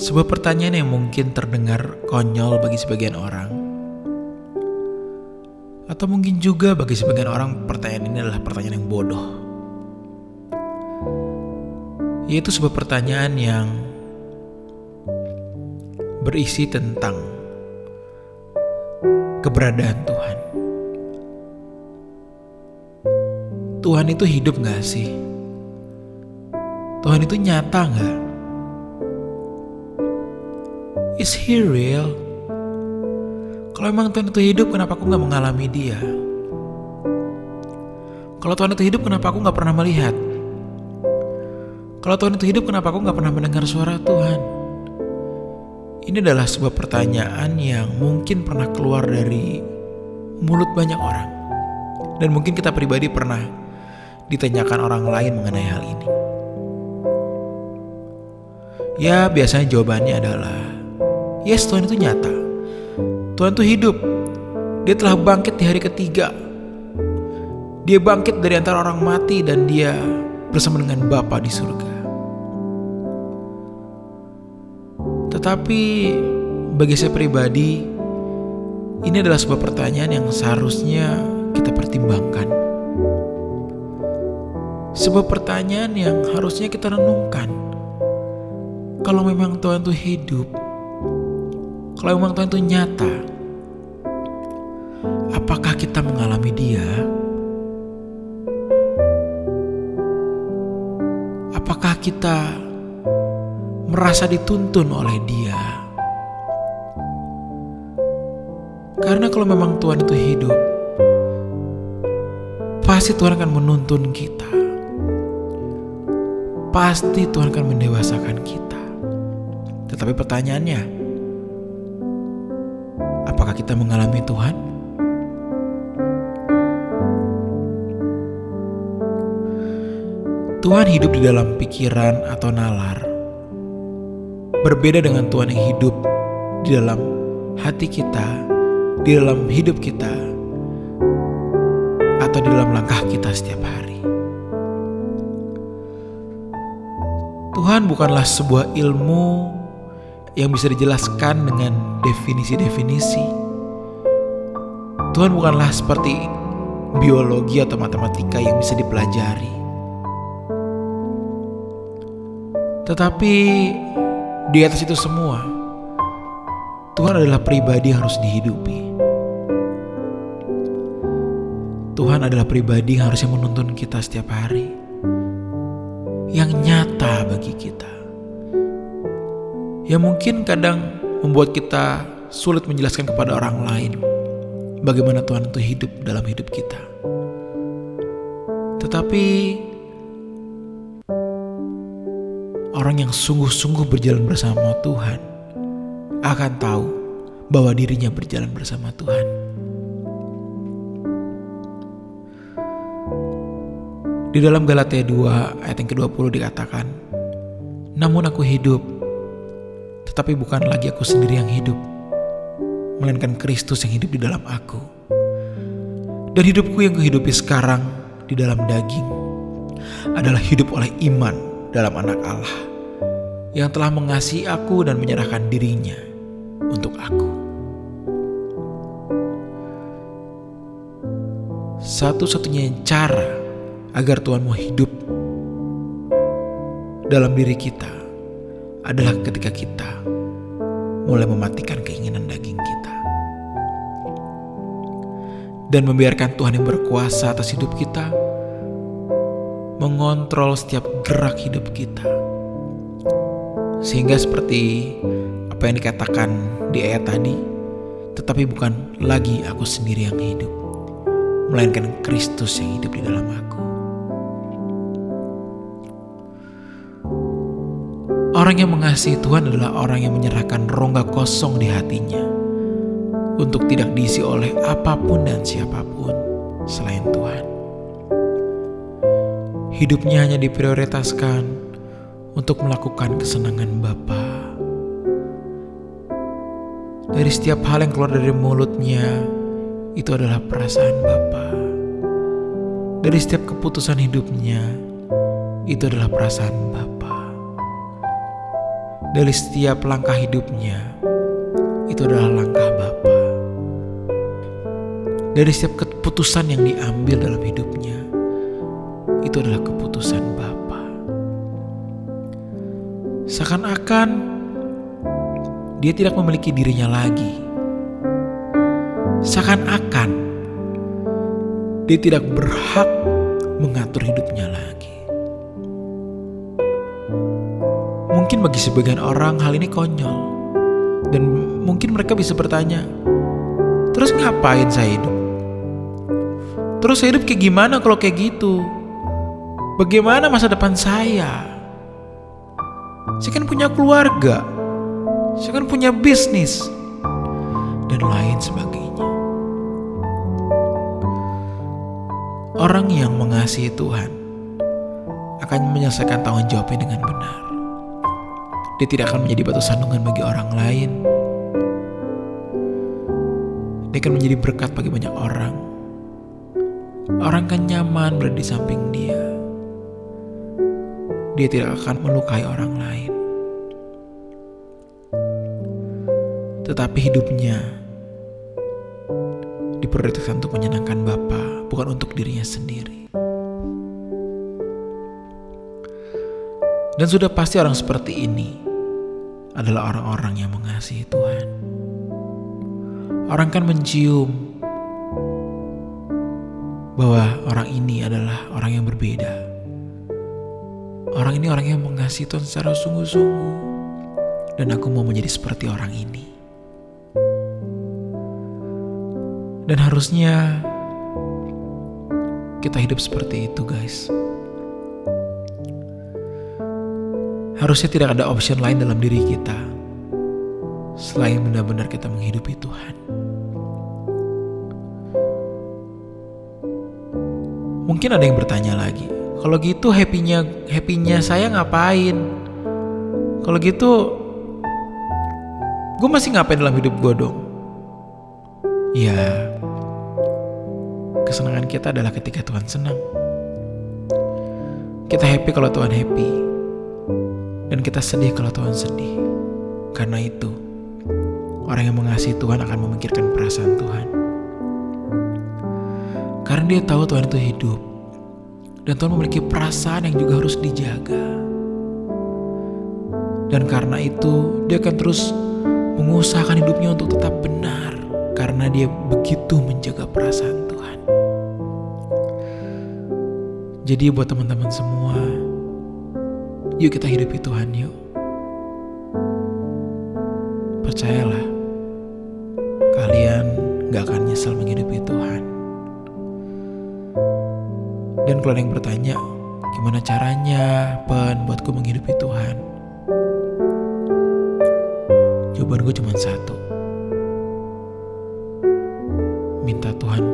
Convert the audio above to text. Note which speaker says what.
Speaker 1: Sebuah pertanyaan yang mungkin terdengar konyol bagi sebagian orang. Atau mungkin juga bagi sebagian orang pertanyaan ini adalah pertanyaan yang bodoh. Yaitu sebuah pertanyaan yang berisi tentang keberadaan Tuhan. Tuhan itu hidup gak sih? Tuhan itu nyata gak? Is he real? Kalau emang Tuhan itu hidup, kenapa aku nggak mengalami dia? Kalau Tuhan itu hidup, kenapa aku nggak pernah melihat? Kalau Tuhan itu hidup, kenapa aku nggak pernah mendengar suara Tuhan? Ini adalah sebuah pertanyaan yang mungkin pernah keluar dari mulut banyak orang. Dan mungkin kita pribadi pernah ditanyakan orang lain mengenai hal ini. Ya, biasanya jawabannya adalah Yes, Tuhan itu nyata. Tuhan itu hidup. Dia telah bangkit di hari ketiga. Dia bangkit dari antara orang mati dan dia bersama dengan Bapa di surga. Tetapi bagi saya pribadi, ini adalah sebuah pertanyaan yang seharusnya kita pertimbangkan. Sebuah pertanyaan yang harusnya kita renungkan. Kalau memang Tuhan itu hidup, kalau memang Tuhan itu nyata, apakah kita mengalami Dia? Apakah kita merasa dituntun oleh Dia? Karena kalau memang Tuhan itu hidup, pasti Tuhan akan menuntun kita. Pasti Tuhan akan mendewasakan kita. Tetapi pertanyaannya, Apakah kita mengalami Tuhan? Tuhan hidup di dalam pikiran atau nalar. Berbeda dengan Tuhan yang hidup di dalam hati kita, di dalam hidup kita, atau di dalam langkah kita setiap hari. Tuhan bukanlah sebuah ilmu yang bisa dijelaskan dengan definisi-definisi. Tuhan bukanlah seperti biologi atau matematika yang bisa dipelajari. Tetapi di atas itu semua, Tuhan adalah pribadi yang harus dihidupi. Tuhan adalah pribadi yang harusnya menuntun kita setiap hari, yang nyata bagi kita yang mungkin kadang membuat kita sulit menjelaskan kepada orang lain bagaimana Tuhan itu hidup dalam hidup kita. Tetapi orang yang sungguh-sungguh berjalan bersama Tuhan akan tahu bahwa dirinya berjalan bersama Tuhan. Di dalam Galatia 2 ayat yang ke-20 dikatakan, Namun aku hidup tetapi bukan lagi aku sendiri yang hidup, melainkan Kristus yang hidup di dalam aku. Dan hidupku yang kuhidupi sekarang di dalam daging adalah hidup oleh iman dalam anak Allah yang telah mengasihi aku dan menyerahkan dirinya untuk aku. Satu-satunya cara agar Tuhan mau hidup dalam diri kita adalah ketika kita mulai mematikan dan membiarkan Tuhan yang berkuasa atas hidup kita mengontrol setiap gerak hidup kita. Sehingga seperti apa yang dikatakan di ayat tadi tetapi bukan lagi aku sendiri yang hidup melainkan Kristus yang hidup di dalam aku. Orang yang mengasihi Tuhan adalah orang yang menyerahkan rongga kosong di hatinya untuk tidak diisi oleh apa pun dan siapa pun selain Tuhan. Hidupnya hanya diprioritaskan untuk melakukan kesenangan Bapa. Dari setiap hal yang keluar dari mulutnya, itu adalah perasaan Bapa. Dari setiap keputusan hidupnya, itu adalah perasaan Bapa. dari setiap langkah hidupnya itu adalah langkah Bapa. Dari setiap keputusan yang diambil dalam hidupnya itu adalah keputusan Bapa. Seakan-akan dia tidak memiliki dirinya lagi. Seakan-akan dia tidak berhak mengatur hidupnya lagi. Mungkin bagi sebagian orang hal ini konyol. Dan mungkin mereka bisa bertanya, terus ngapain saya hidup? Terus saya hidup kayak gimana kalau kayak gitu? Bagaimana masa depan saya? Saya kan punya keluarga, saya kan punya bisnis, dan lain sebagainya. Orang yang mengasihi Tuhan akan menyelesaikan tanggung jawabnya dengan benar. Dia tidak akan menjadi batu sandungan bagi orang lain. Dia akan menjadi berkat bagi banyak orang. Orang kan nyaman berada di samping dia. Dia tidak akan melukai orang lain. Tetapi hidupnya diprioritaskan untuk menyenangkan Bapa, bukan untuk dirinya sendiri. Dan sudah pasti orang seperti ini adalah orang-orang yang mengasihi Tuhan. Orang kan mencium bahwa orang ini adalah orang yang berbeda. Orang ini orang yang mengasihi Tuhan secara sungguh-sungguh. Dan aku mau menjadi seperti orang ini. Dan harusnya kita hidup seperti itu guys. Harusnya tidak ada option lain dalam diri kita selain benar-benar kita menghidupi Tuhan. Mungkin ada yang bertanya lagi, kalau gitu happynya happynya saya ngapain? Kalau gitu, gue masih ngapain dalam hidup gue dong? Ya, kesenangan kita adalah ketika Tuhan senang. Kita happy kalau Tuhan happy. Dan kita sedih kalau Tuhan sedih. Karena itu, orang yang mengasihi Tuhan akan memikirkan perasaan Tuhan. Karena dia tahu Tuhan itu hidup. Dan Tuhan memiliki perasaan yang juga harus dijaga. Dan karena itu, dia akan terus mengusahakan hidupnya untuk tetap benar. Karena dia begitu menjaga perasaan Tuhan. Jadi buat teman-teman semua, Yuk kita hidupi Tuhan yuk. Percayalah, kalian gak akan nyesal menghidupi Tuhan. Dan kalau ada yang bertanya, gimana caranya pen buatku menghidupi Tuhan? Jawaban gue cuma satu. Minta Tuhan